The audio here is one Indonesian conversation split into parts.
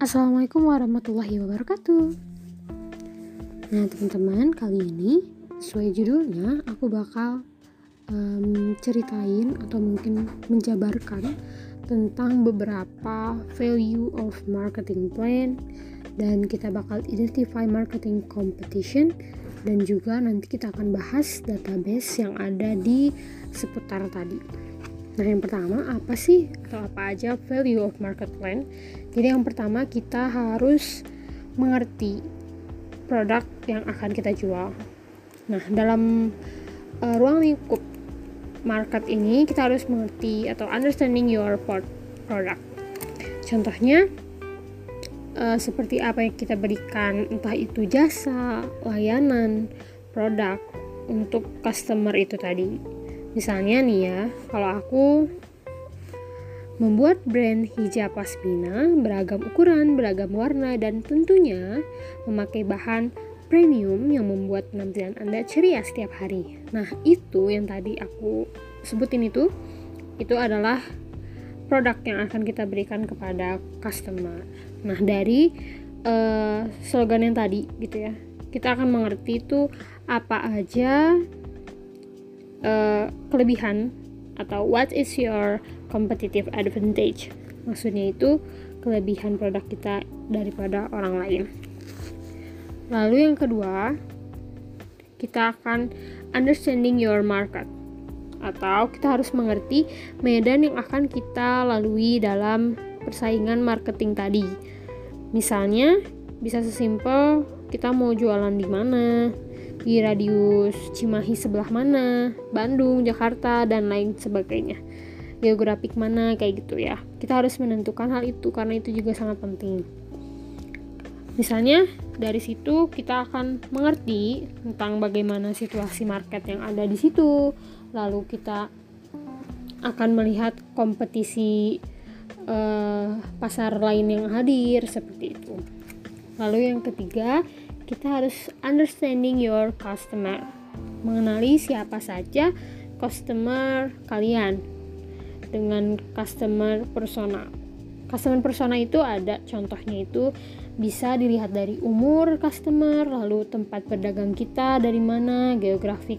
Assalamualaikum warahmatullahi wabarakatuh. Nah, teman-teman, kali ini sesuai judulnya aku bakal um, ceritain atau mungkin menjabarkan tentang beberapa value of marketing plan dan kita bakal identify marketing competition dan juga nanti kita akan bahas database yang ada di seputar tadi. Nah, yang pertama apa sih atau apa aja value of market plan? Jadi yang pertama kita harus mengerti produk yang akan kita jual. Nah, dalam uh, ruang lingkup market ini kita harus mengerti atau understanding your product. Contohnya uh, seperti apa yang kita berikan, entah itu jasa, layanan, produk untuk customer itu tadi. Misalnya nih ya, kalau aku Membuat brand hijab pasmina beragam ukuran, beragam warna, dan tentunya memakai bahan premium yang membuat penampilan Anda ceria setiap hari. Nah, itu yang tadi aku sebutin itu, itu adalah produk yang akan kita berikan kepada customer. Nah, dari uh, slogan yang tadi gitu ya, kita akan mengerti itu apa aja uh, kelebihan atau what is your competitive advantage. Maksudnya itu kelebihan produk kita daripada orang lain. Lalu yang kedua, kita akan understanding your market atau kita harus mengerti medan yang akan kita lalui dalam persaingan marketing tadi. Misalnya, bisa sesimpel kita mau jualan di mana, di radius Cimahi sebelah mana, Bandung, Jakarta, dan lain sebagainya. Geografik mana kayak gitu ya. Kita harus menentukan hal itu karena itu juga sangat penting. Misalnya dari situ kita akan mengerti tentang bagaimana situasi market yang ada di situ, lalu kita akan melihat kompetisi uh, pasar lain yang hadir seperti itu. Lalu yang ketiga, kita harus understanding your customer mengenali siapa saja customer kalian dengan customer persona customer persona itu ada contohnya itu bisa dilihat dari umur customer lalu tempat berdagang kita dari mana geografik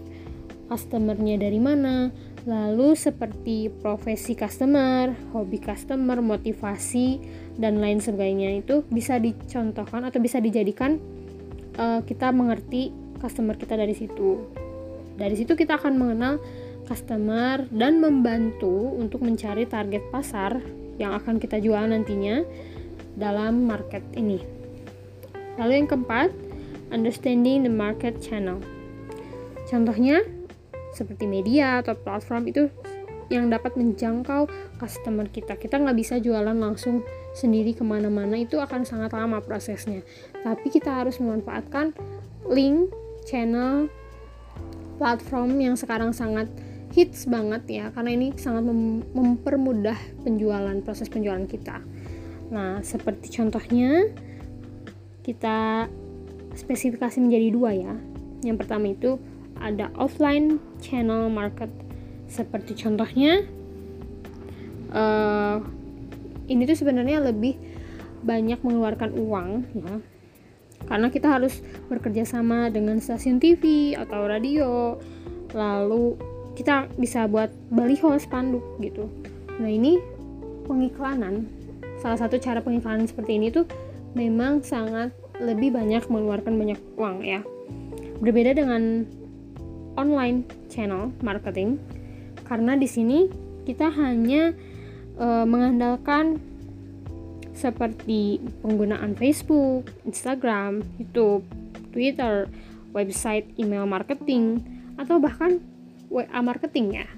customernya dari mana lalu seperti profesi customer hobi customer motivasi dan lain sebagainya itu bisa dicontohkan atau bisa dijadikan uh, kita mengerti customer kita dari situ. Dari situ kita akan mengenal customer dan membantu untuk mencari target pasar yang akan kita jual nantinya dalam market ini. Lalu yang keempat, understanding the market channel. Contohnya seperti media atau platform itu yang dapat menjangkau customer kita. Kita nggak bisa jualan langsung sendiri ke mana-mana itu akan sangat lama prosesnya tapi kita harus memanfaatkan link channel platform yang sekarang sangat hits banget ya karena ini sangat mem mempermudah penjualan proses penjualan kita. Nah seperti contohnya kita spesifikasi menjadi dua ya. Yang pertama itu ada offline channel market. Seperti contohnya uh, ini tuh sebenarnya lebih banyak mengeluarkan uang ya. Karena kita harus bekerja sama dengan stasiun TV atau radio lalu kita bisa buat baliho spanduk gitu. Nah ini pengiklanan. Salah satu cara pengiklanan seperti ini tuh memang sangat lebih banyak mengeluarkan banyak uang ya. Berbeda dengan online channel marketing karena di sini kita hanya e, mengandalkan seperti penggunaan Facebook, Instagram, YouTube, Twitter, website email marketing, atau bahkan WA marketing ya,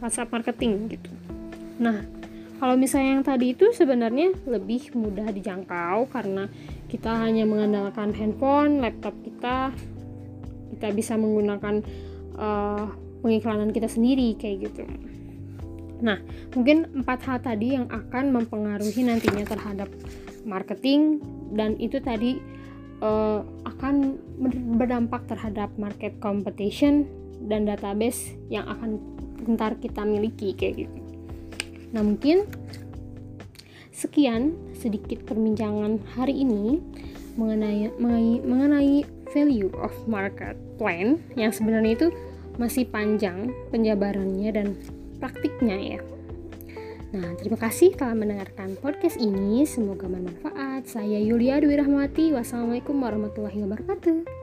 WhatsApp marketing gitu. Nah, kalau misalnya yang tadi itu sebenarnya lebih mudah dijangkau karena kita hanya mengandalkan handphone, laptop kita, kita bisa menggunakan uh, pengiklanan kita sendiri kayak gitu. Nah, mungkin empat hal tadi yang akan mempengaruhi nantinya terhadap marketing dan itu tadi uh, akan berdampak terhadap market competition dan database yang akan bentar kita miliki kayak gitu. Nah, mungkin Sekian sedikit perbincangan hari ini mengenai mengenai, mengenai value of market plan yang sebenarnya itu masih panjang penjabarannya dan praktiknya ya. Nah, terima kasih telah mendengarkan podcast ini. Semoga bermanfaat. Saya Yulia Dwi Rahmati. Wassalamualaikum warahmatullahi wabarakatuh.